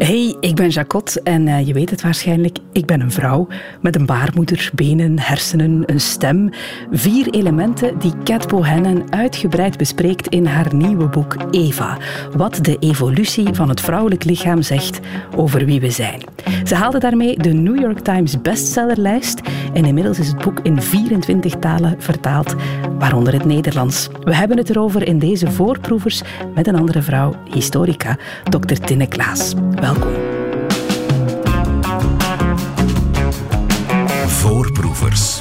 Hey, ik ben Jacot en uh, je weet het waarschijnlijk, ik ben een vrouw met een baarmoeder, benen, hersenen, een stem. Vier elementen die Cat Bohannon uitgebreid bespreekt in haar nieuwe boek Eva. Wat de evolutie van het vrouwelijk lichaam zegt over wie we zijn. Ze haalde daarmee de New York Times bestsellerlijst en inmiddels is het boek in 24 talen vertaald, waaronder het Nederlands. We hebben het erover in deze voorproevers met een andere vrouw, historica, Dr. Tinne Klaas. Welkom. Voorproevers.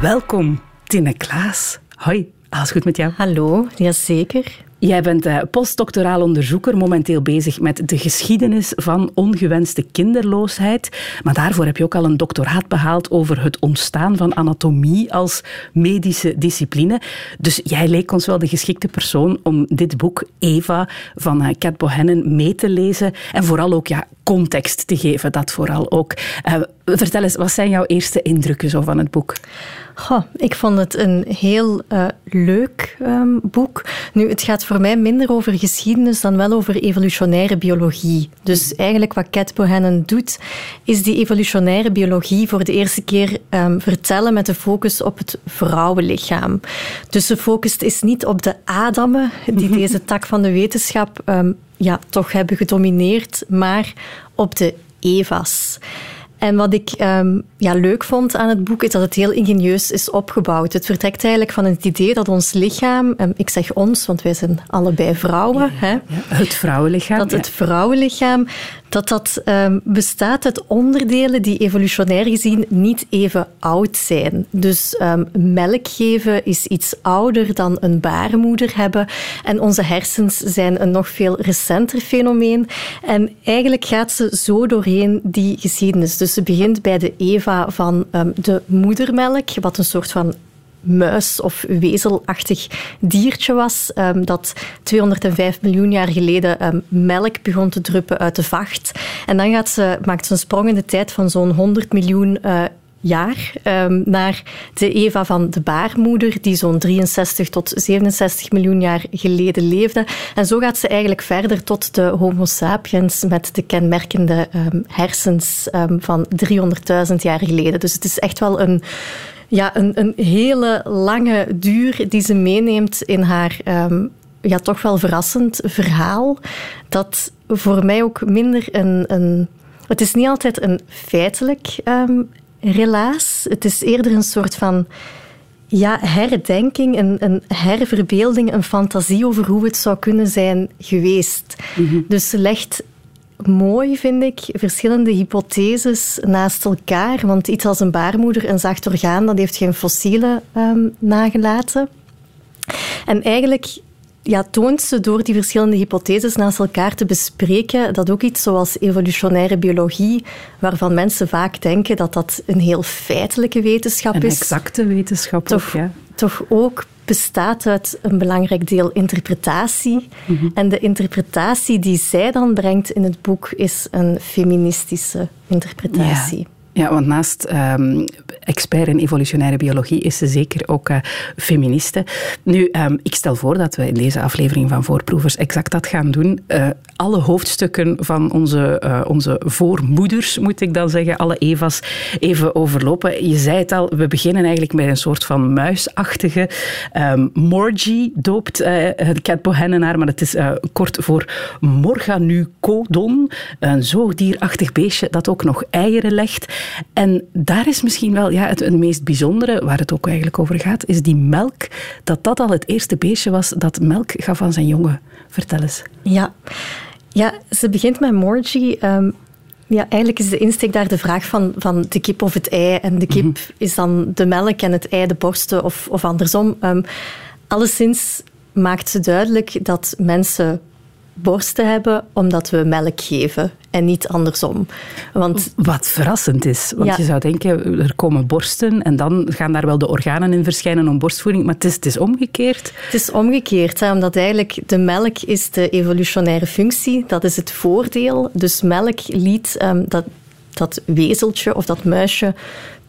Welkom, Tinne Klaas. Hoi, alles goed met jou? Hallo, jazeker. Jij bent uh, postdoctoraal onderzoeker, momenteel bezig met de geschiedenis van ongewenste kinderloosheid. Maar daarvoor heb je ook al een doctoraat behaald over het ontstaan van anatomie als medische discipline. Dus jij leek ons wel de geschikte persoon om dit boek Eva van uh, Cat Bohannon mee te lezen. En vooral ook ja, context te geven, dat vooral ook. Vertel eens, wat zijn jouw eerste indrukken zo van het boek? Goh, ik vond het een heel uh, leuk um, boek. Nu, het gaat voor mij minder over geschiedenis dan wel over evolutionaire biologie. Dus eigenlijk wat Cat Bohannon doet, is die evolutionaire biologie voor de eerste keer um, vertellen met de focus op het vrouwenlichaam. Dus de focus is niet op de Adammen, die deze tak van de wetenschap um, ja, toch hebben gedomineerd, maar op de Eva's. En wat ik um, ja, leuk vond aan het boek is dat het heel ingenieus is opgebouwd. Het vertrekt eigenlijk van het idee dat ons lichaam, um, ik zeg ons, want wij zijn allebei vrouwen. Ja, hè, het vrouwenlichaam. Dat het vrouwenlichaam dat dat um, bestaat uit onderdelen die evolutionair gezien niet even oud zijn. Dus um, melk geven is iets ouder dan een baarmoeder hebben. En onze hersens zijn een nog veel recenter fenomeen. En eigenlijk gaat ze zo doorheen die geschiedenis. Dus ze begint bij de Eva van um, de moedermelk, wat een soort van muis- of wezelachtig diertje was, um, dat 205 miljoen jaar geleden um, melk begon te druppen uit de vacht. En dan gaat ze, maakt ze een sprong in de tijd van zo'n 100 miljoen uh, jaar um, naar de Eva van de baarmoeder, die zo'n 63 tot 67 miljoen jaar geleden leefde. En zo gaat ze eigenlijk verder tot de Homo sapiens met de kenmerkende hersens van 300.000 jaar geleden. Dus het is echt wel een ja, een, een hele lange duur die ze meeneemt in haar um, ja, toch wel verrassend verhaal. Dat voor mij ook minder een. een het is niet altijd een feitelijk um, relaas. Het is eerder een soort van ja, herdenking, een, een herverbeelding, een fantasie over hoe het zou kunnen zijn geweest. Mm -hmm. Dus ze legt mooi, vind ik, verschillende hypotheses naast elkaar. Want iets als een baarmoeder, een zacht orgaan, dat heeft geen fossielen um, nagelaten. En eigenlijk ja, toont ze door die verschillende hypotheses naast elkaar te bespreken dat ook iets zoals evolutionaire biologie, waarvan mensen vaak denken dat dat een heel feitelijke wetenschap een is. Een exacte wetenschap toch, ook, ja. Toch ook bestaat uit een belangrijk deel interpretatie. Mm -hmm. En de interpretatie die zij dan brengt in het boek is een feministische interpretatie. Ja. Ja, want naast um, expert in evolutionaire biologie is ze zeker ook uh, feministe. Nu, um, ik stel voor dat we in deze aflevering van Voorproevers exact dat gaan doen. Uh, alle hoofdstukken van onze, uh, onze voormoeders, moet ik dan zeggen, alle Eva's, even overlopen. Je zei het al, we beginnen eigenlijk met een soort van muisachtige um, Morgie, doopt Cat Bohannon haar, maar het is kort voor Morganucodon, een zoogdierachtig beestje dat ook nog eieren legt. En daar is misschien wel ja, het, het meest bijzondere, waar het ook eigenlijk over gaat, is die melk. Dat dat al het eerste beestje was dat melk gaf aan zijn jongen. Vertel eens. Ja, ja ze begint met Morgie. Um, ja, eigenlijk is de insteek daar de vraag van, van de kip of het ei. En de kip mm -hmm. is dan de melk en het ei de borsten of, of andersom. Um, alleszins maakt ze duidelijk dat mensen borsten hebben omdat we melk geven en niet andersom. Want, Wat verrassend is, want ja. je zou denken, er komen borsten en dan gaan daar wel de organen in verschijnen om borstvoeding, maar het is, het is omgekeerd. Het is omgekeerd, hè, omdat eigenlijk de melk is de evolutionaire functie, dat is het voordeel. Dus melk liet um, dat, dat wezeltje of dat muisje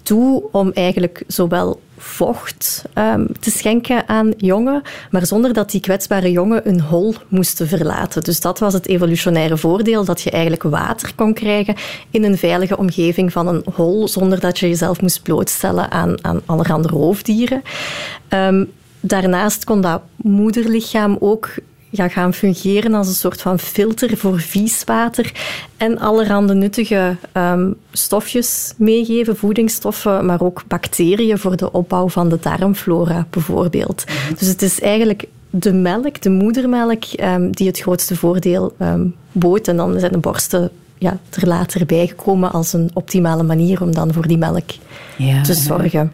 toe om eigenlijk zowel vocht um, te schenken aan jongen, maar zonder dat die kwetsbare jongen een hol moesten verlaten. Dus dat was het evolutionaire voordeel, dat je eigenlijk water kon krijgen in een veilige omgeving van een hol, zonder dat je jezelf moest blootstellen aan, aan allerhande roofdieren. Um, daarnaast kon dat moederlichaam ook ja, gaan fungeren als een soort van filter voor vies water en allerhande nuttige um, stofjes meegeven, voedingsstoffen, maar ook bacteriën voor de opbouw van de darmflora bijvoorbeeld. Mhm. Dus het is eigenlijk de melk, de moedermelk, um, die het grootste voordeel um, bood. En dan zijn de borsten ja, er later bijgekomen als een optimale manier om dan voor die melk ja, te zorgen.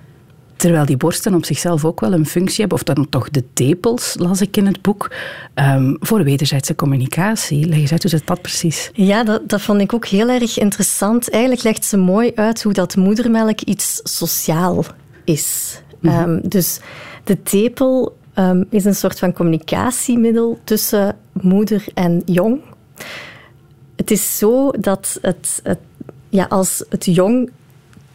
Terwijl die borsten op zichzelf ook wel een functie hebben, of dan toch de tepels, las ik in het boek, um, voor wederzijdse communicatie. Leg eens uit, hoe zit dat precies? Ja, dat, dat vond ik ook heel erg interessant. Eigenlijk legt ze mooi uit hoe dat moedermelk iets sociaal is. Mhm. Ehm, dus de tepel um, is een soort van communicatiemiddel tussen moeder en jong. Het is zo dat het, het ja, als het jong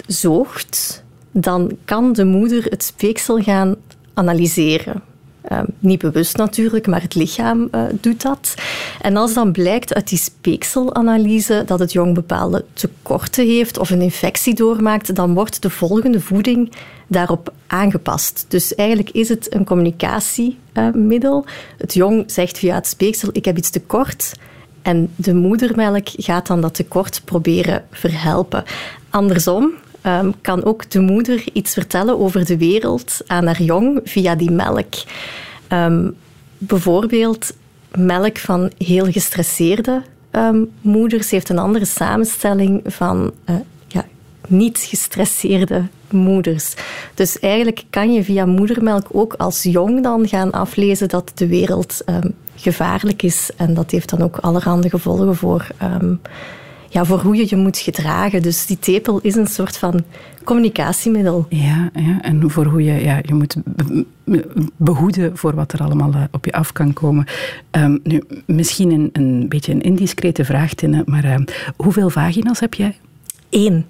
zoogt, dan kan de moeder het speeksel gaan analyseren. Ehm, niet bewust natuurlijk, maar het lichaam uh, doet dat. En als dan blijkt uit die speekselanalyse dat het jong bepaalde tekorten heeft of een infectie doormaakt, dan wordt de volgende voeding daarop aangepast. Dus eigenlijk is het een communicatiemiddel. het jong zegt via het speeksel: Ik heb iets tekort. En de moedermelk gaat dan dat tekort proberen verhelpen. Andersom, Ehm, kan ook de moeder iets vertellen over de wereld aan haar jong via die melk. Ehm, bijvoorbeeld melk van heel gestresseerde um, moeders heeft een andere samenstelling van uh, ja, niet gestresseerde moeders. Dus eigenlijk kan je via moedermelk ook als jong dan gaan aflezen dat de wereld gevaarlijk is. En dat heeft dan ook allerhande gevolgen voor ja, voor hoe je je moet gedragen. Dus die tepel is een soort van communicatiemiddel. Ja, ja en voor hoe je ja, je moet behoeden voor wat er allemaal eh, op je af kan komen. Um, nu, misschien een, een beetje een indiscrete vraag, Tinne, maar uh, hoeveel vagina's heb jij? Eén.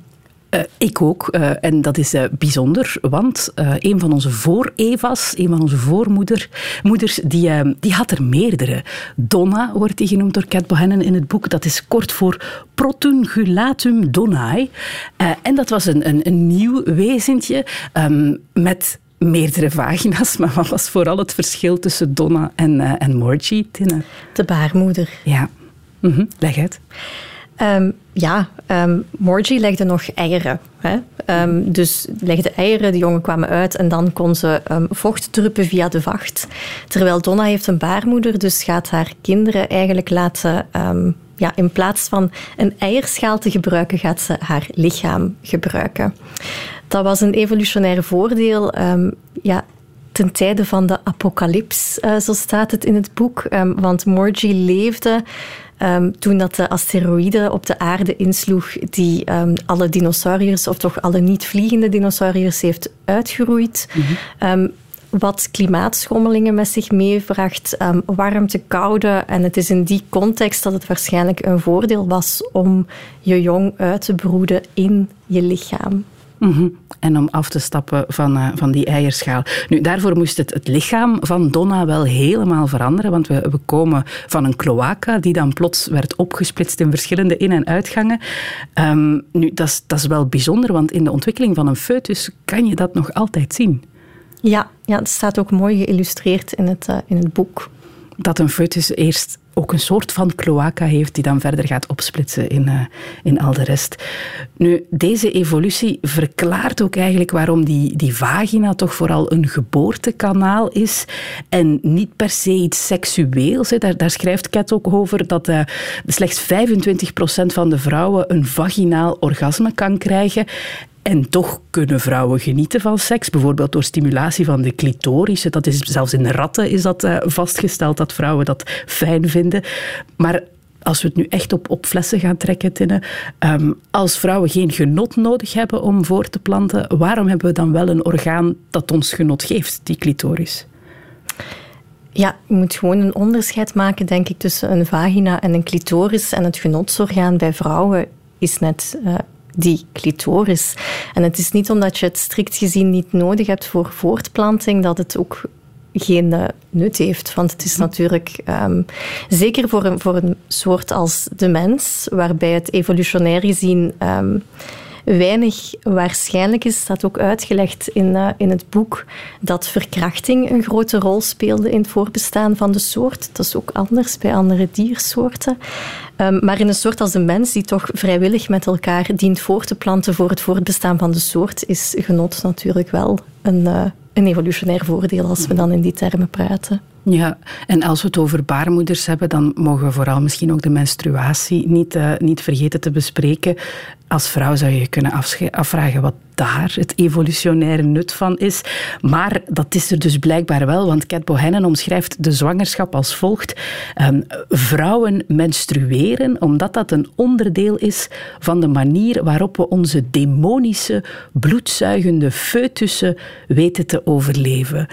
Uh, ik ook. Uh, en dat is uh, bijzonder, want een van onze voor-Eva's, een van onze voormoeders, die, die had er meerdere. Donna wordt die genoemd door Cat Bohannon in het boek. Dat is kort voor Protungulatum donnae. en dat was een, een, een nieuw wezentje um, met meerdere vagina's. Maar wat was vooral het verschil tussen Donna en, en Morgie, Tinne? De baarmoeder. Ja. Mm -hmm. Leg uit. Um, ja, um, Morgie legde nog eieren. Hè? Um, dus legde eieren, de jongen kwamen uit en dan kon ze vocht druppen via de vacht. Terwijl Donna heeft een baarmoeder, dus gaat haar kinderen eigenlijk laten... ja, in plaats van een eierschaal te gebruiken, gaat ze haar lichaam gebruiken. Dat was een evolutionair voordeel. ja, ten tijde van de apocalyps, uh, zo staat het in het boek. want Morgie leefde Ehm, toen dat de asteroïde op de aarde insloeg, die ehm, alle dinosauriërs, of toch alle niet-vliegende dinosauriërs, heeft uitgeroeid. Mhm. Ehm, wat klimaatschommelingen met zich meebracht, warmte, koude. En het is in die context dat het waarschijnlijk een voordeel was om je jong uit te broeden in je lichaam. Mhm. En om af te stappen van, uh, van die eierschaal. Nu, daarvoor moest het, het lichaam van Donna wel helemaal veranderen, want we, we komen van een cloaca die dan plots werd opgesplitst in verschillende in- en uitgangen. Um, nu, dat is wel bijzonder, want in de ontwikkeling van een foetus kan je dat nog altijd zien. Ja, ja het staat ook mooi geïllustreerd in het, uh, in het boek. Dat een foetus eerst ook een soort van cloaca heeft die dan verder gaat opsplitsen in, uh, in al de rest. Nu, deze evolutie verklaart ook eigenlijk waarom die, die vagina toch vooral een geboortekanaal is en niet per se iets seksueels. Hè. Daar, daar schrijft Kat ook over dat uh, slechts 25% van de vrouwen een vaginaal orgasme kan krijgen. En toch kunnen vrouwen genieten van seks, bijvoorbeeld door stimulatie van de clitoris. Dat is, zelfs in ratten is dat uh, vastgesteld dat vrouwen dat fijn vinden. Maar als we het nu echt op, op flessen gaan trekken, Tinne, um, als vrouwen geen genot nodig hebben om voor te planten, waarom hebben we dan wel een orgaan dat ons genot geeft, die clitoris? Ja, je moet gewoon een onderscheid maken, denk ik, tussen een vagina en een clitoris. En het genotsorgaan bij vrouwen is net uh, die clitoris. En het is niet omdat je het strikt gezien niet nodig hebt voor voortplanting dat het ook geen uh, nut heeft. Want het is natuurlijk, um, zeker voor een, voor een soort als de mens, waarbij het evolutionair gezien um, weinig waarschijnlijk is, staat ook uitgelegd in, uh, in het boek, dat verkrachting een grote rol speelde in het voorbestaan van de soort. Dat is ook anders bij andere diersoorten. Um, maar in een soort als de mens, die toch vrijwillig met elkaar dient voor te planten voor het voortbestaan van de soort, is genot natuurlijk wel een, uh, een evolutionair voordeel als we dan in die termen praten. Ja, en als we het over baarmoeders hebben, dan mogen we vooral misschien ook de menstruatie niet, uh, niet vergeten te bespreken. Als vrouw zou je kunnen afvragen wat daar het evolutionaire nut van is. Maar dat is er dus blijkbaar wel, want Cat Bohennen omschrijft de zwangerschap als volgt. Um, vrouwen menstrueren omdat dat een onderdeel is van de manier waarop we onze demonische, bloedzuigende foetussen weten te overleven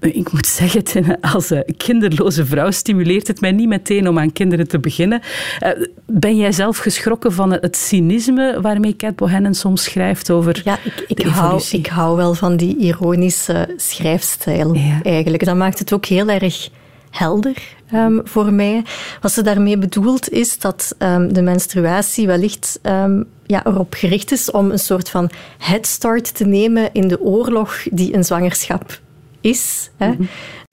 ik moet zeggen, als kinderloze vrouw stimuleert het mij niet meteen om aan kinderen te beginnen. Eh, ben jij zelf geschrokken van het cynisme waarmee Cat Bohannon soms schrijft over ja, ik, ik hou, ik hou wel van die ironische schrijfstijl eigenlijk. Dat maakt het ook heel erg helder um, voor mij. Wat ze daarmee bedoelt is dat um, de menstruatie wellicht um, ja, erop gericht is om een soort van headstart te nemen in de oorlog die een zwangerschap is. Hè. Mhm.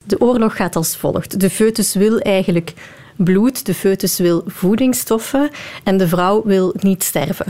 De oorlog gaat als volgt. De foetus wil eigenlijk bloed, de foetus wil voedingsstoffen en de vrouw wil niet sterven.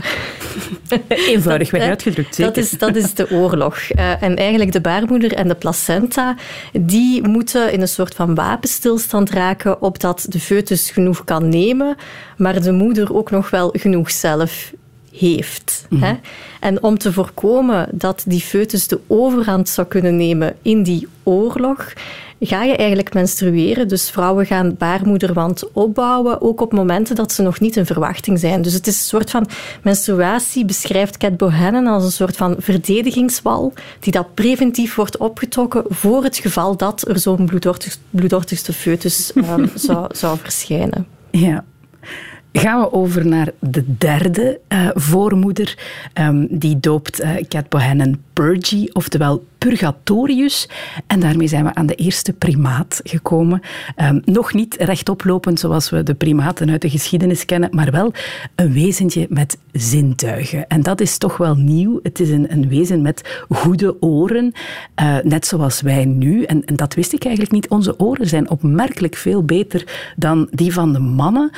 Eenvoudig weer uitgedrukt, zeker. Dat is, dat is de oorlog. Uh, en eigenlijk de baarmoeder en de placenta, die moeten in een soort van wapenstilstand raken, opdat de foetus genoeg kan nemen, maar de moeder ook nog wel genoeg zelf heeft. Mhm. hè? En om te voorkomen dat die foetus de overhand zou kunnen nemen in die oorlog, ga je eigenlijk menstrueren. Dus vrouwen gaan baarmoederwand opbouwen, ook op momenten dat ze nog niet in verwachting zijn. Dus het is een soort van menstruatie, beschrijft Cat Bohannon als een soort van verdedigingswal, die dat preventief wordt opgetrokken voor het geval dat er zo'n bloedortigste foetus um, zou, zou verschijnen. Ja, gaan we over naar de derde uh, voormoeder. Um, die doopt uh, Cat Bohannon Purgy, oftewel Purgatorius. En daarmee zijn we aan de eerste primaat gekomen. Um, nog niet rechtoplopend zoals we de primaten uit de geschiedenis kennen, maar wel een wezentje met zintuigen. En dat is toch wel nieuw. Het is een, een wezen met goede oren, uh, net zoals wij nu. En, en, dat wist ik eigenlijk niet. Onze oren zijn opmerkelijk veel beter dan die van de mannen.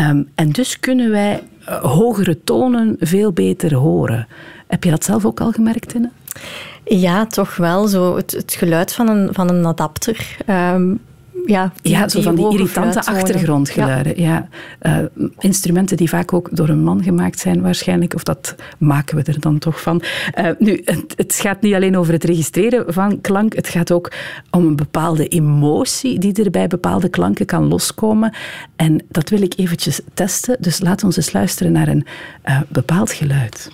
Um, en dus kunnen wij uh, hogere tonen veel beter horen. Heb je dat zelf ook al gemerkt, Tinne? Ja, toch wel. Zo het, het geluid van een, van een adapter. Um, ja, die, ja, zo van die irritante achtergrondgeluiden. Ja. ja. Uh, instrumenten die vaak ook door een man gemaakt zijn waarschijnlijk, of dat maken we er dan toch van. Uh, nu, het, het, gaat niet alleen over het registreren van klank, het gaat ook om een bepaalde emotie die er bij bepaalde klanken kan loskomen. En dat wil ik eventjes testen, dus laat ons eens luisteren naar een uh, bepaald geluid.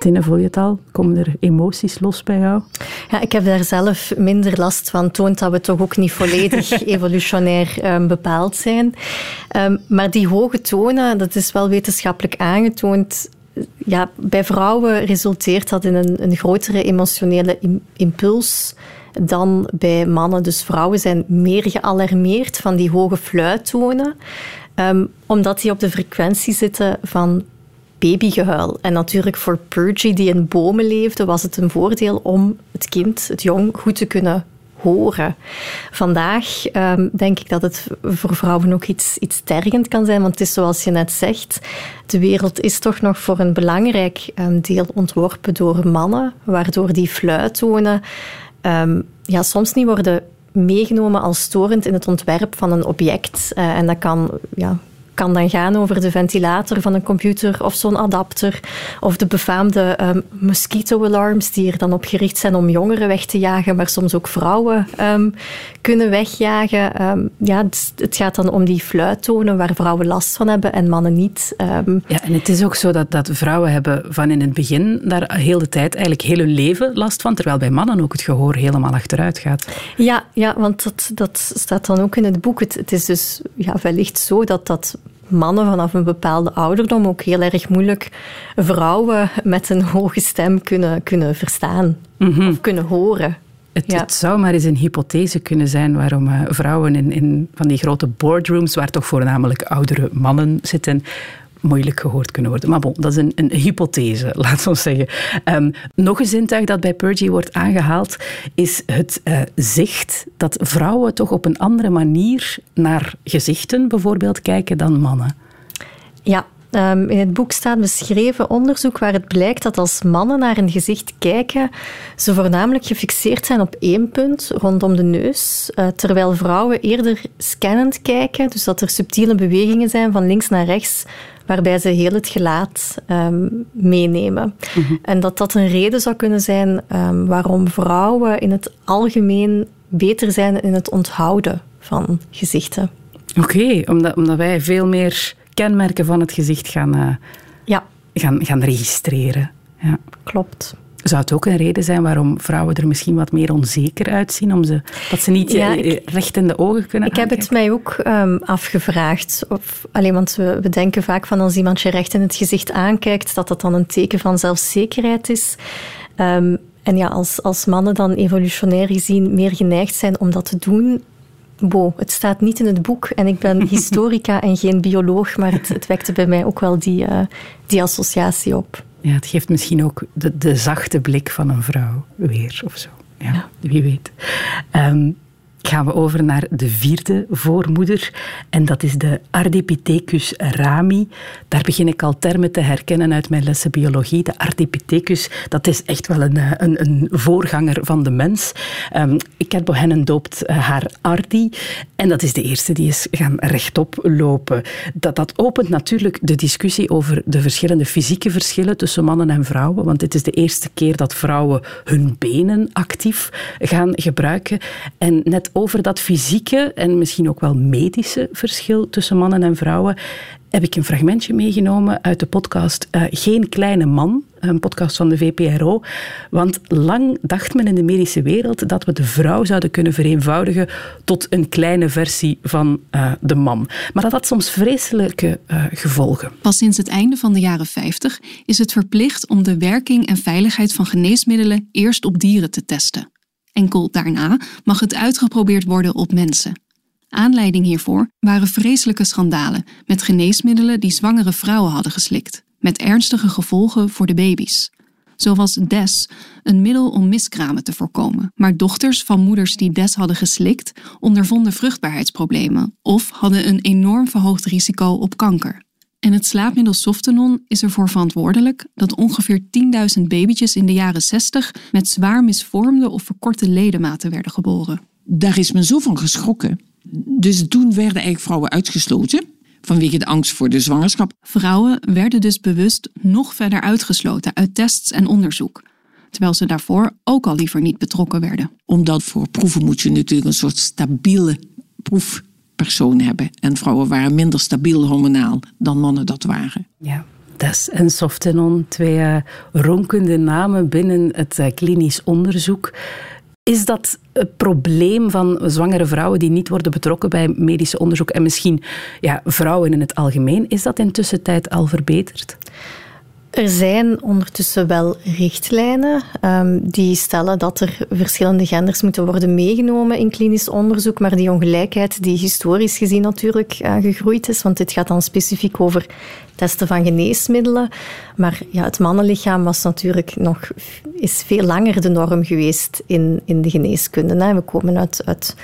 Tinne, voel je het al? Komen er emoties los bij jou? Ja, ik heb daar zelf minder last van. Toont dat we toch ook niet volledig evolutionair um, bepaald zijn. Um, maar die hoge tonen, dat is wel wetenschappelijk aangetoond. Ja, bij vrouwen resulteert dat in een, een grotere emotionele impuls dan bij mannen. Dus vrouwen zijn meer gealarmeerd van die hoge fluittonen, um, omdat die op de frequentie zitten van babygehuil. En natuurlijk voor Purgy, die in bomen leefde, was het een voordeel om het kind, het jong, goed te kunnen horen. Vandaag um, denk ik dat het voor vrouwen ook iets, iets tergend kan zijn, want het is zoals je net zegt, de wereld is toch nog voor een belangrijk um, deel ontworpen door mannen, waardoor die fluittonen um, ja, soms niet worden meegenomen als storend in het ontwerp van een object. Uh, en dat kan ja, kan dan gaan over de ventilator van een computer of zo'n adapter. Of de befaamde um, mosquito-alarms die er dan op gericht zijn om jongeren weg te jagen, maar soms ook vrouwen um, kunnen wegjagen. Um, ja, het, het, gaat dan om die fluittonen waar vrouwen last van hebben en mannen niet. ja, en het is ook zo dat, dat vrouwen hebben van in het begin daar heel de tijd, eigenlijk heel hun leven last van, terwijl bij mannen ook het gehoor helemaal achteruit gaat. Ja, ja want dat, dat staat dan ook in het boek. Het, het is dus ja, wellicht zo dat dat mannen vanaf een bepaalde ouderdom ook heel erg moeilijk vrouwen met een hoge stem kunnen, kunnen verstaan mhm. of kunnen horen. Het, het, zou maar eens een hypothese kunnen zijn waarom uh, vrouwen in, in van die grote boardrooms, waar toch voornamelijk oudere mannen zitten, moeilijk gehoord kunnen worden. Maar bon, dat is een, een hypothese, laten we zeggen. Um, nog een zintuig dat bij Purgy wordt aangehaald, is het uh, zicht dat vrouwen toch op een andere manier naar gezichten bijvoorbeeld kijken dan mannen. Ja, Um, in het boek staat beschreven onderzoek waar het blijkt dat als mannen naar een gezicht kijken, ze voornamelijk gefixeerd zijn op één punt, rondom de neus, uh, terwijl vrouwen eerder scannend kijken, dus dat er subtiele bewegingen zijn van links naar rechts, waarbij ze heel het gelaat um, meenemen. Mhm. En dat dat een reden zou kunnen zijn um, waarom vrouwen in het algemeen beter zijn in het onthouden van gezichten. Oké, omdat, omdat wij veel meer kenmerken van het gezicht gaan, uh, ja. gaan, gaan registreren. Ja. Klopt. Zou het ook een reden zijn waarom vrouwen er misschien wat meer onzeker uitzien? Om ze, dat ze niet ja, eh, recht in de ogen kunnen Ik heb het mij ook um, afgevraagd. Of, alleen, want we, we denken vaak van als iemand je recht in het gezicht aankijkt, dat dat dan een teken van zelfzekerheid is. Um, en ja, als, als mannen dan evolutionair gezien meer geneigd zijn om dat te doen, Bo, het staat niet in het boek en ik ben historica en geen bioloog, maar het, het wekte bij mij ook wel die, uh, die associatie op. Ja, het geeft misschien ook de, de zachte blik van een vrouw weer of zo. Ja, ja. wie weet. Um, gaan we over naar de vierde voormoeder. En dat is de Ardipithecus rami. Daar begin ik al termen te herkennen uit mijn lessen biologie. De Ardipithecus, dat is echt wel een, eh, een, een voorganger van de mens. Um, Kat Bohennen doopt eh, haar Ardi. En dat is de eerste die is gaan rechtop lopen. Dat, dat opent natuurlijk de discussie over de verschillende fysieke verschillen tussen mannen en vrouwen. Want dit is de eerste keer dat vrouwen hun benen actief gaan gebruiken. En net over dat fysieke en misschien ook wel medische verschil tussen mannen en vrouwen heb ik een fragmentje meegenomen uit de podcast uh, Geen Kleine Man, een podcast van de VPRO. Want lang dacht men in de medische wereld dat we de vrouw zouden kunnen vereenvoudigen tot een kleine versie van uh, de man. Maar dat had soms vreselijke uh, gevolgen. Pas sinds het einde van de jaren 50 is het verplicht om de werking en veiligheid van geneesmiddelen eerst op dieren te testen. Enkel daarna mag het uitgeprobeerd worden op mensen. Aanleiding hiervoor waren vreselijke schandalen met geneesmiddelen die zwangere vrouwen hadden geslikt, met ernstige gevolgen voor de baby's. Zo was DES een middel om miskramen te voorkomen, maar dochters van moeders die DES hadden geslikt ondervonden vruchtbaarheidsproblemen of hadden een enorm verhoogd risico op kanker. En het slaapmiddel Softenon is ervoor verantwoordelijk dat ongeveer 10.000 babytjes in de jaren 60 met zwaar misvormde of verkorte ledematen werden geboren. Daar is men zo van geschrokken. Dus toen werden eigenlijk vrouwen uitgesloten vanwege de angst voor de zwangerschap. Vrouwen werden dus bewust nog verder uitgesloten uit tests en onderzoek, terwijl ze daarvoor ook al liever niet betrokken werden. Omdat voor proeven moet je natuurlijk een soort stabiele proef persoon hebben. En vrouwen waren minder stabiel hormonaal dan mannen dat waren. Ja. Des en Softenon, twee uh, ronkende namen binnen het uh, klinisch onderzoek. Is dat het probleem van zwangere vrouwen die niet worden betrokken bij medisch onderzoek en misschien ja, vrouwen in het algemeen, is dat intussen tijd al verbeterd? Er zijn ondertussen wel richtlijnen um, die stellen dat er verschillende genders moeten worden meegenomen in klinisch onderzoek, maar die ongelijkheid die historisch gezien natuurlijk uh, gegroeid is, want dit gaat dan specifiek over testen van geneesmiddelen, maar ja, het mannenlichaam was natuurlijk nog, is veel langer de norm geweest in, in de geneeskunde. We komen uit, uit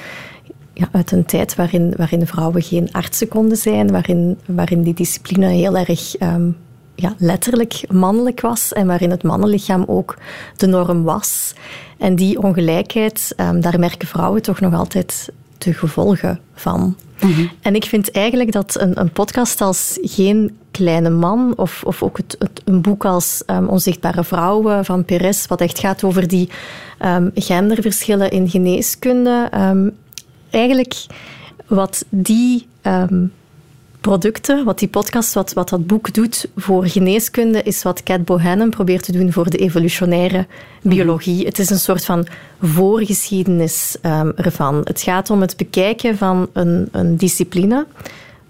ja, uit een tijd waarin, waarin vrouwen geen artsen konden zijn, waarin, waarin die discipline heel erg um, ja, letterlijk mannelijk was en waarin het mannenlichaam ook de norm was. En die ongelijkheid, um, daar merken vrouwen toch nog altijd de gevolgen van. Mhm. En ik vind eigenlijk dat een, een, podcast als Geen Kleine Man of, of ook het, het, een boek als um, Onzichtbare Vrouwen van Perez, wat echt gaat over die um, genderverschillen in geneeskunde, um, eigenlijk wat die producten, wat die podcast, wat, wat dat boek doet voor geneeskunde, is wat Cat Bohannon probeert te doen voor de evolutionaire biologie. Het is een soort van voorgeschiedenis um, ervan. Het gaat om het bekijken van een, een discipline,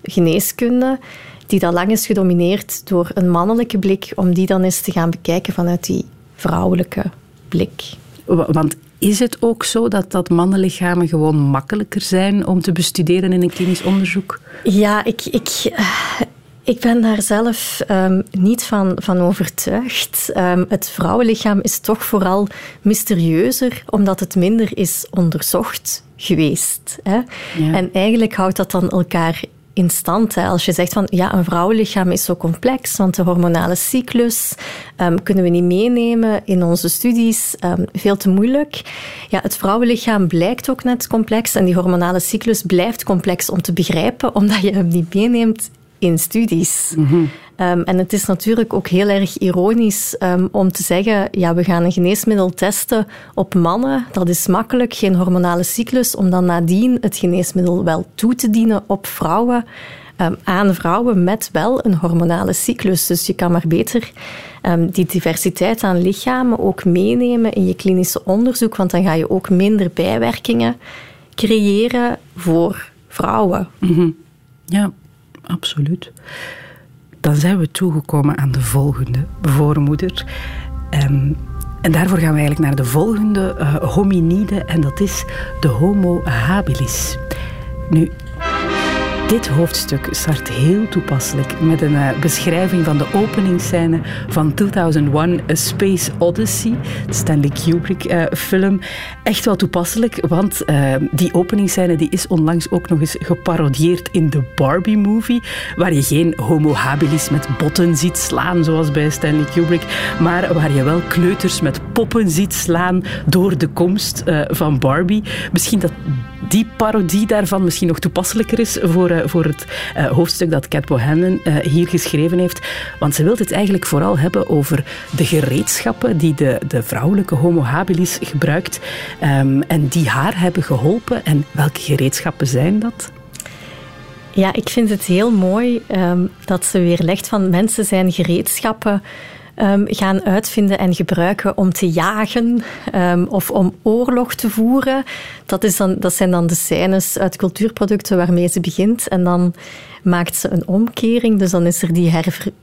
geneeskunde, die dat lang is gedomineerd door een mannelijke blik, om die dan eens te gaan bekijken vanuit die vrouwelijke blik. Want is het ook zo dat, dat mannenlichamen gewoon makkelijker zijn om te bestuderen in een klinisch onderzoek? Ja, ik, ik, eh, ik ben daar zelf um, niet van, van overtuigd. Um, het vrouwenlichaam is toch vooral mysterieuzer, omdat het minder is onderzocht geweest. Hè? Ja. En eigenlijk houdt dat dan elkaar in stand. Hè. Als je zegt van ja, een vrouwenlichaam is zo complex, want de hormonale cyclus um, kunnen we niet meenemen in onze studies, um, veel te moeilijk. Ja, het vrouwenlichaam blijkt ook net complex en die hormonale cyclus blijft complex om te begrijpen, omdat je hem niet meeneemt in studies. Mm Um, en het is natuurlijk ook heel erg ironisch um, om te zeggen, ja, we gaan een geneesmiddel testen op mannen. Dat is makkelijk, geen hormonale cyclus, om dan nadien het geneesmiddel wel toe te dienen op vrouwen. Um, aan vrouwen met wel een hormonale cyclus. Dus je kan maar beter die diversiteit aan lichamen ook meenemen in je klinische onderzoek, want dan ga je ook minder bijwerkingen creëren voor vrouwen. Mm -hmm. Ja, absoluut dan zijn we toegekomen aan de volgende voormoeder. Um, en daarvoor gaan we eigenlijk naar de volgende uh, hominide en dat is de Homo habilis. Nu, dit hoofdstuk start heel toepasselijk met een uh, beschrijving van de openingsscène van 2001 A Space Odyssey, de Stanley Kubrick uh, film. Echt wel toepasselijk, want uh, die openingsscène die is onlangs ook nog eens geparodieerd in de Barbie movie, waar je geen homo habilis met botten ziet slaan, zoals bij Stanley Kubrick, maar waar je wel kleuters met poppen ziet slaan door de komst van Barbie. Misschien dat die parodie daarvan misschien nog toepasselijker is voor, uh, voor het uh, hoofdstuk dat Cat Bohannon uh, hier geschreven heeft. Want ze wil het eigenlijk vooral hebben over de gereedschappen die de, de vrouwelijke homo habilis gebruikt um, en die haar hebben geholpen. En welke gereedschappen zijn dat? Ja, ik vind het heel mooi um, dat ze weer legt van mensen zijn gereedschappen um, gaan uitvinden en gebruiken om te jagen um, of om oorlog te voeren. Dat, is dan, dat zijn dan de scènes uit cultuurproducten waarmee ze begint. En dan maakt ze een omkering, dus dan is er die,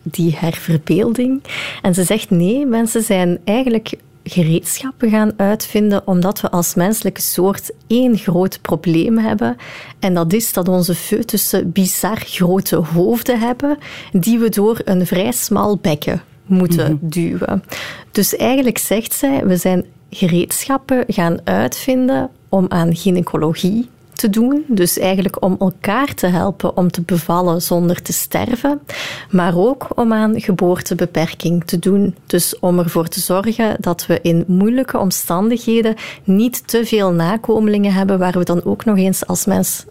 die herverbeelding. En ze zegt nee, mensen zijn eigenlijk gereedschappen gaan uitvinden, omdat we als menselijke soort één groot probleem hebben. En dat is dat onze foetussen bizar grote hoofden hebben, die we door een vrij smal bekken moeten mhm. duwen. Dus eigenlijk zegt zij, we zijn gereedschappen gaan uitvinden om aan gynaecologie te doen. Dus eigenlijk om elkaar te helpen om te bevallen zonder te sterven. Maar ook om aan geboortebeperking te doen. Dus om ervoor te zorgen dat we in moeilijke omstandigheden niet te veel nakomelingen hebben waar we dan ook nog eens als mens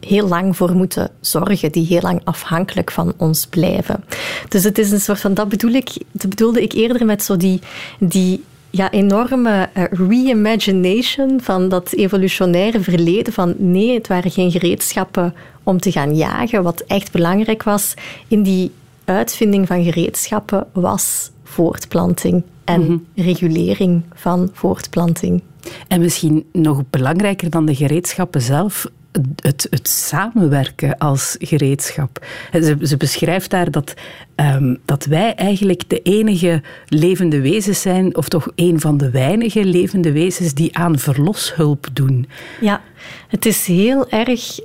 heel lang voor moeten zorgen, die heel lang afhankelijk van ons blijven. Dus het is een soort van, dat bedoel ik, dat bedoelde ik eerder met zo die, die ja, enorme uh, reimagination van dat evolutionaire verleden. Van nee, het waren geen gereedschappen om te gaan jagen. Wat echt belangrijk was in die uitvinding van gereedschappen was voortplanting en mhm. regulering van voortplanting. En misschien nog belangrijker dan de gereedschappen zelf, het, het samenwerken als gereedschap. Ze, ze beschrijft daar dat, um, dat wij eigenlijk de enige levende wezens zijn, of toch een van de weinige levende wezens die aan verloshulp doen. Ja, het is heel erg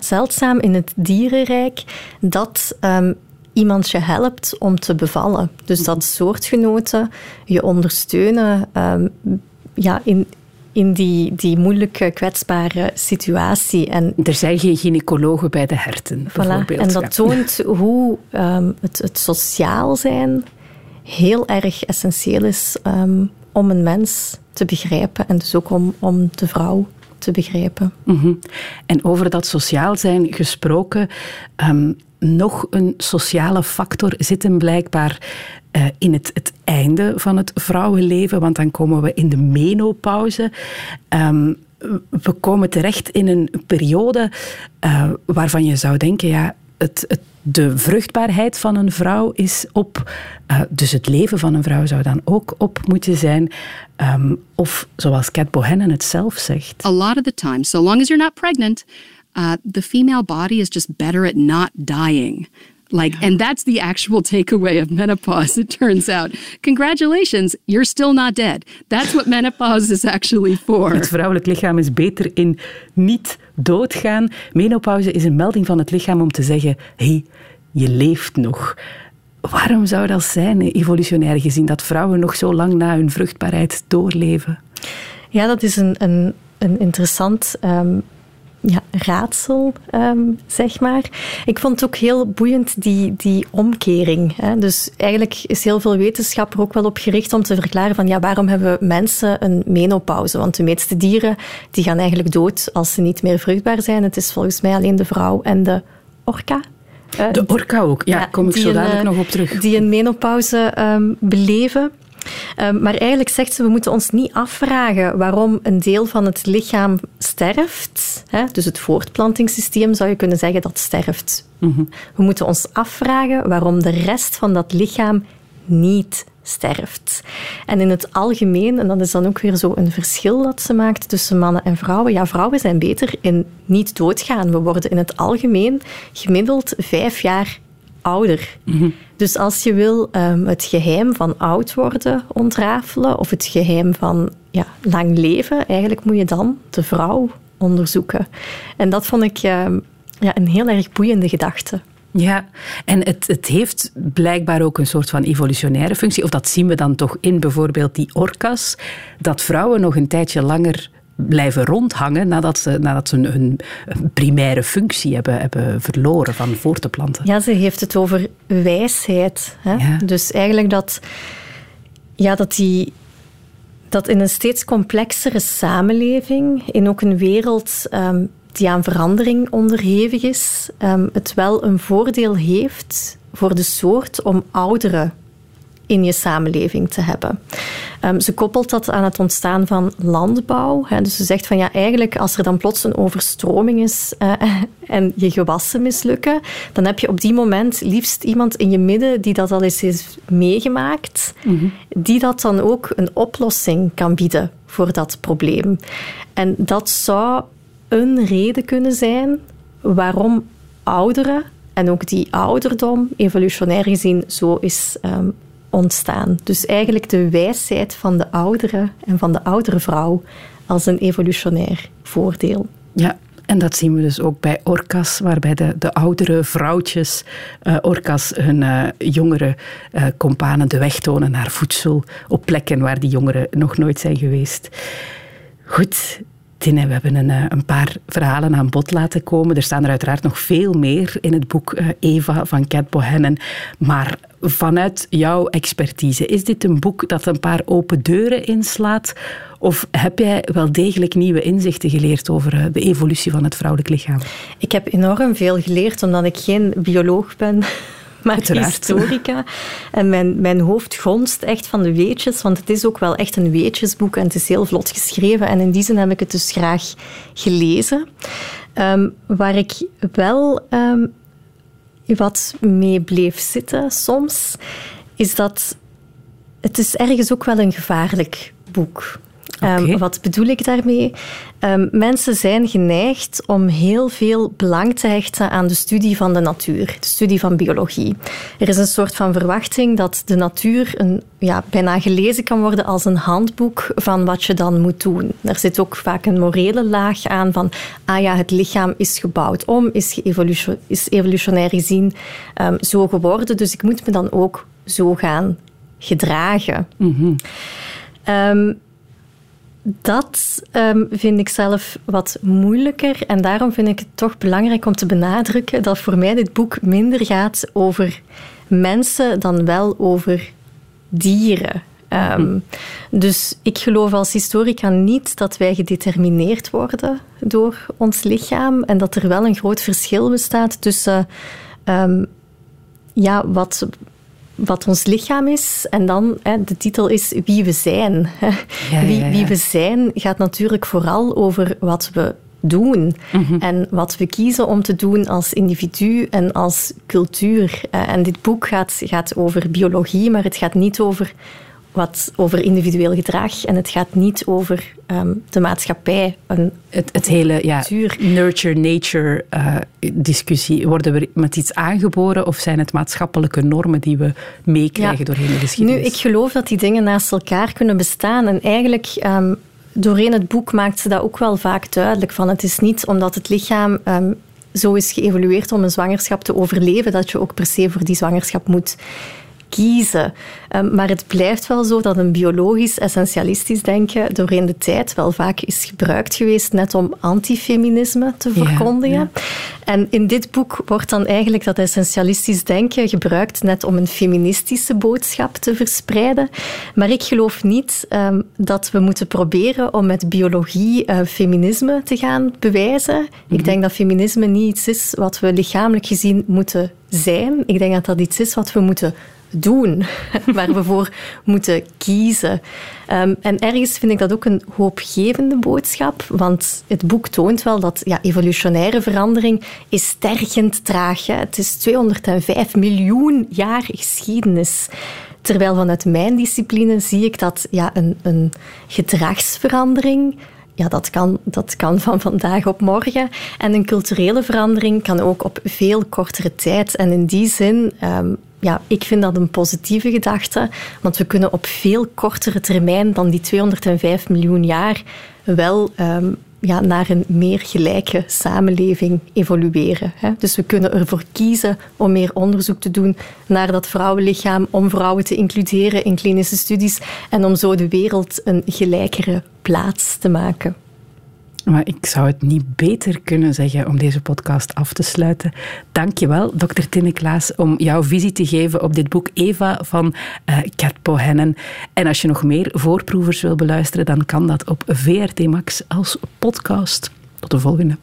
zeldzaam in het dierenrijk dat um, iemand je helpt om te bevallen. Dus dat soortgenoten je ondersteunen um, ja, in, in die, die moeilijke, kwetsbare situatie. En er zijn geen gynaecologen bij de herten, bijvoorbeeld. En dat toont hoe um, het, het sociaal zijn heel erg essentieel is um, om een mens te begrijpen en dus ook om, om de vrouw te begrijpen. Mhm. En over dat sociaal zijn gesproken, ehm, nog een sociale factor zit blijkbaar uh, in het, het, einde van het vrouwenleven, want dan komen we in de menopauze. Um, we komen terecht in een periode uh, waarvan je zou denken, ja, het, het, de vruchtbaarheid van een vrouw is op. Uh, dus het leven van een vrouw zou dan ook op moeten zijn. Um, of zoals Cat Bohannon het zelf zegt. A lot of the time, so long as you're not pregnant, uh, the female body is just better at not dying. Like, yeah. and that's the actual takeaway of menopause, it turns out. Congratulations, you're still not dead. That's what menopause is actually for. Het vrouwelijk lichaam is beter in niet doodgaan. Menopauze is een melding van het lichaam om te zeggen: hé, hey, je leeft nog. Waarom zou dat zijn, evolutionair gezien, dat vrouwen nog zo lang na hun vruchtbaarheid doorleven? Ja, dat is een, een, een interessant um, ja, raadsel, um, zeg maar. Ik vond het ook heel boeiend, die, die omkering. Hè. Dus eigenlijk is heel veel wetenschap er ook wel op gericht om te verklaren van ja, waarom hebben mensen een menopauze? Want de meeste dieren die gaan eigenlijk dood als ze niet meer vruchtbaar zijn. Het is volgens mij alleen de vrouw en de orka. De orka ook, ja, ja kom ik zo dadelijk nog op terug. Die een menopauze um, beleven. Um, maar eigenlijk zegt ze, we moeten ons niet afvragen waarom een deel van het lichaam sterft. Hè? Dus het voortplantingssysteem zou je kunnen zeggen dat sterft. Mm -hmm. We moeten ons afvragen waarom de rest van dat lichaam niet sterft. En in het algemeen, en dat is dan ook weer zo een verschil dat ze maakt tussen mannen en vrouwen. Ja, vrouwen zijn beter in niet doodgaan. We worden in het algemeen gemiddeld vijf jaar ouder. Mm Dus als je wil um, het geheim van oud worden ontrafelen of het geheim van ja, lang leven, eigenlijk moet je dan de vrouw onderzoeken. En dat vond ik um, ja, een heel erg boeiende gedachte. Ja, en het, het heeft blijkbaar ook een soort van evolutionaire functie. Of dat zien we dan toch in bijvoorbeeld die orka's. Dat vrouwen nog een tijdje langer blijven rondhangen nadat ze, nadat ze hun primaire functie hebben, hebben verloren van voor te planten. Ja, ze heeft het over wijsheid. Hè? Ja. Dus eigenlijk dat, ja, dat die dat in een steeds complexere samenleving, in ook een wereld um, die aan verandering onderhevig is, um, het wel een voordeel heeft voor de soort om ouderen in je samenleving te hebben. Um, ze koppelt dat aan het ontstaan van landbouw. Hè. Dus ze zegt van ja, eigenlijk als er dan plots een overstroming is uh, en je gewassen mislukken, dan heb je op die moment liefst iemand in je midden die dat al eens heeft meegemaakt, mm -hmm. die dat dan ook een oplossing kan bieden voor dat probleem. En dat zou een reden kunnen zijn waarom ouderen en ook die ouderdom evolutionair gezien zo is um, ontstaan. Dus eigenlijk de wijsheid van de oudere en van de oudere vrouw als een evolutionair voordeel. Ja, en dat zien we dus ook bij orka's, waarbij de, de oudere vrouwtjes, uh, orka's, hun uh, jongere uh, kompanen de weg tonen naar voedsel op plekken waar die jongeren nog nooit zijn geweest. Goed, We hebben een, een, paar verhalen aan bod laten komen. Er staan er uiteraard nog veel meer in het boek Eva van Cat Bohannon. Maar vanuit jouw expertise, is dit een boek dat een paar open deuren inslaat? Of heb jij wel degelijk nieuwe inzichten geleerd over eh, de evolutie van het vrouwelijk lichaam? Ik heb enorm veel geleerd, omdat ik geen bioloog ben maar Uiteraard. historica. En mijn, mijn hoofd gonst echt van de weetjes, want het is ook wel echt een weetjesboek en het is heel vlot geschreven. En in die zin heb ik het dus graag gelezen. Um, waar ik wel um, wat mee bleef zitten soms, is dat het is ergens ook wel een gevaarlijk boek Okay. Um, wat bedoel ik daarmee? Um, mensen zijn geneigd om heel veel belang te hechten aan de studie van de natuur, de studie van biologie. Er is een soort van verwachting dat de natuur een, ja, bijna gelezen kan worden als een handboek van wat je dan moet doen. Er zit ook vaak een morele laag aan van, ah ja, het lichaam is gebouwd om, is, evolution, is evolutionair gezien um, zo geworden, dus ik moet me dan ook zo gaan gedragen. Mm -hmm. um, dat um, vind ik zelf wat moeilijker en daarom vind ik het toch belangrijk om te benadrukken dat voor mij dit boek minder gaat over mensen dan wel over dieren. Ehm, dus ik geloof als historica niet dat wij gedetermineerd worden door ons lichaam en dat er wel een groot verschil bestaat tussen ehm, ja, wat, wat ons lichaam is. En dan, hè, de titel is Wie we zijn. wie, wie we zijn gaat natuurlijk vooral over wat we doen. Mhm. En wat we kiezen om te doen als individu en als cultuur. Eh, en dit boek gaat, gaat over biologie, maar het gaat niet over wat over individueel gedrag en het gaat niet over ehm, de maatschappij. Een, het, het hele ja, nurture-nature uh, discussie. Worden we met iets aangeboren of zijn het maatschappelijke normen die we meekrijgen ja. doorheen de geschiedenis? Nu, ik geloof dat die dingen naast elkaar kunnen bestaan en eigenlijk... Um, doorheen het boek maakt ze dat ook wel vaak duidelijk. Van het is niet omdat het lichaam um, zo is geëvolueerd om een zwangerschap te overleven, dat je ook per se voor die zwangerschap moet kiezen. Ehm, maar het blijft wel zo dat een biologisch essentialistisch denken doorheen de tijd wel vaak is gebruikt geweest net om antifeminisme te verkondigen. En in dit boek wordt dan eigenlijk dat essentialistisch denken gebruikt net om een feministische boodschap te verspreiden. Maar ik geloof niet um, dat we moeten proberen om met biologie uh, feminisme te gaan bewijzen. Ik mhm. denk dat feminisme niet iets is wat we lichamelijk gezien moeten zijn. Ik denk dat dat iets is wat we moeten doen, waar we voor moeten kiezen. Um, en ergens vind ik dat ook een hoopgevende boodschap, want het boek toont wel dat ja, evolutionaire verandering is tergend traag. Hè. Het is 205 miljoen jaar geschiedenis. Terwijl vanuit mijn discipline zie ik dat ja, een, een gedragsverandering ja, dat kan, dat kan van vandaag op morgen. En een culturele verandering kan ook op veel kortere tijd. En in die zin um, ja, ik vind dat een positieve gedachte, want we kunnen op veel kortere termijn dan die 205 miljoen jaar wel um, ja, naar een meer gelijke samenleving evolueren. Hè. Dus we kunnen ervoor kiezen om meer onderzoek te doen naar dat vrouwenlichaam, om vrouwen te includeren in klinische studies en om zo de wereld een gelijkere plaats te maken. Maar ik zou het niet beter kunnen zeggen om deze podcast af te sluiten. Dank je wel, dokter Tinne Klaas, om jouw visie te geven op dit boek Eva van uh, Kat Pohennen. En als je nog meer voorproevers wil beluisteren, dan kan dat op VRT Max als podcast. Tot de volgende.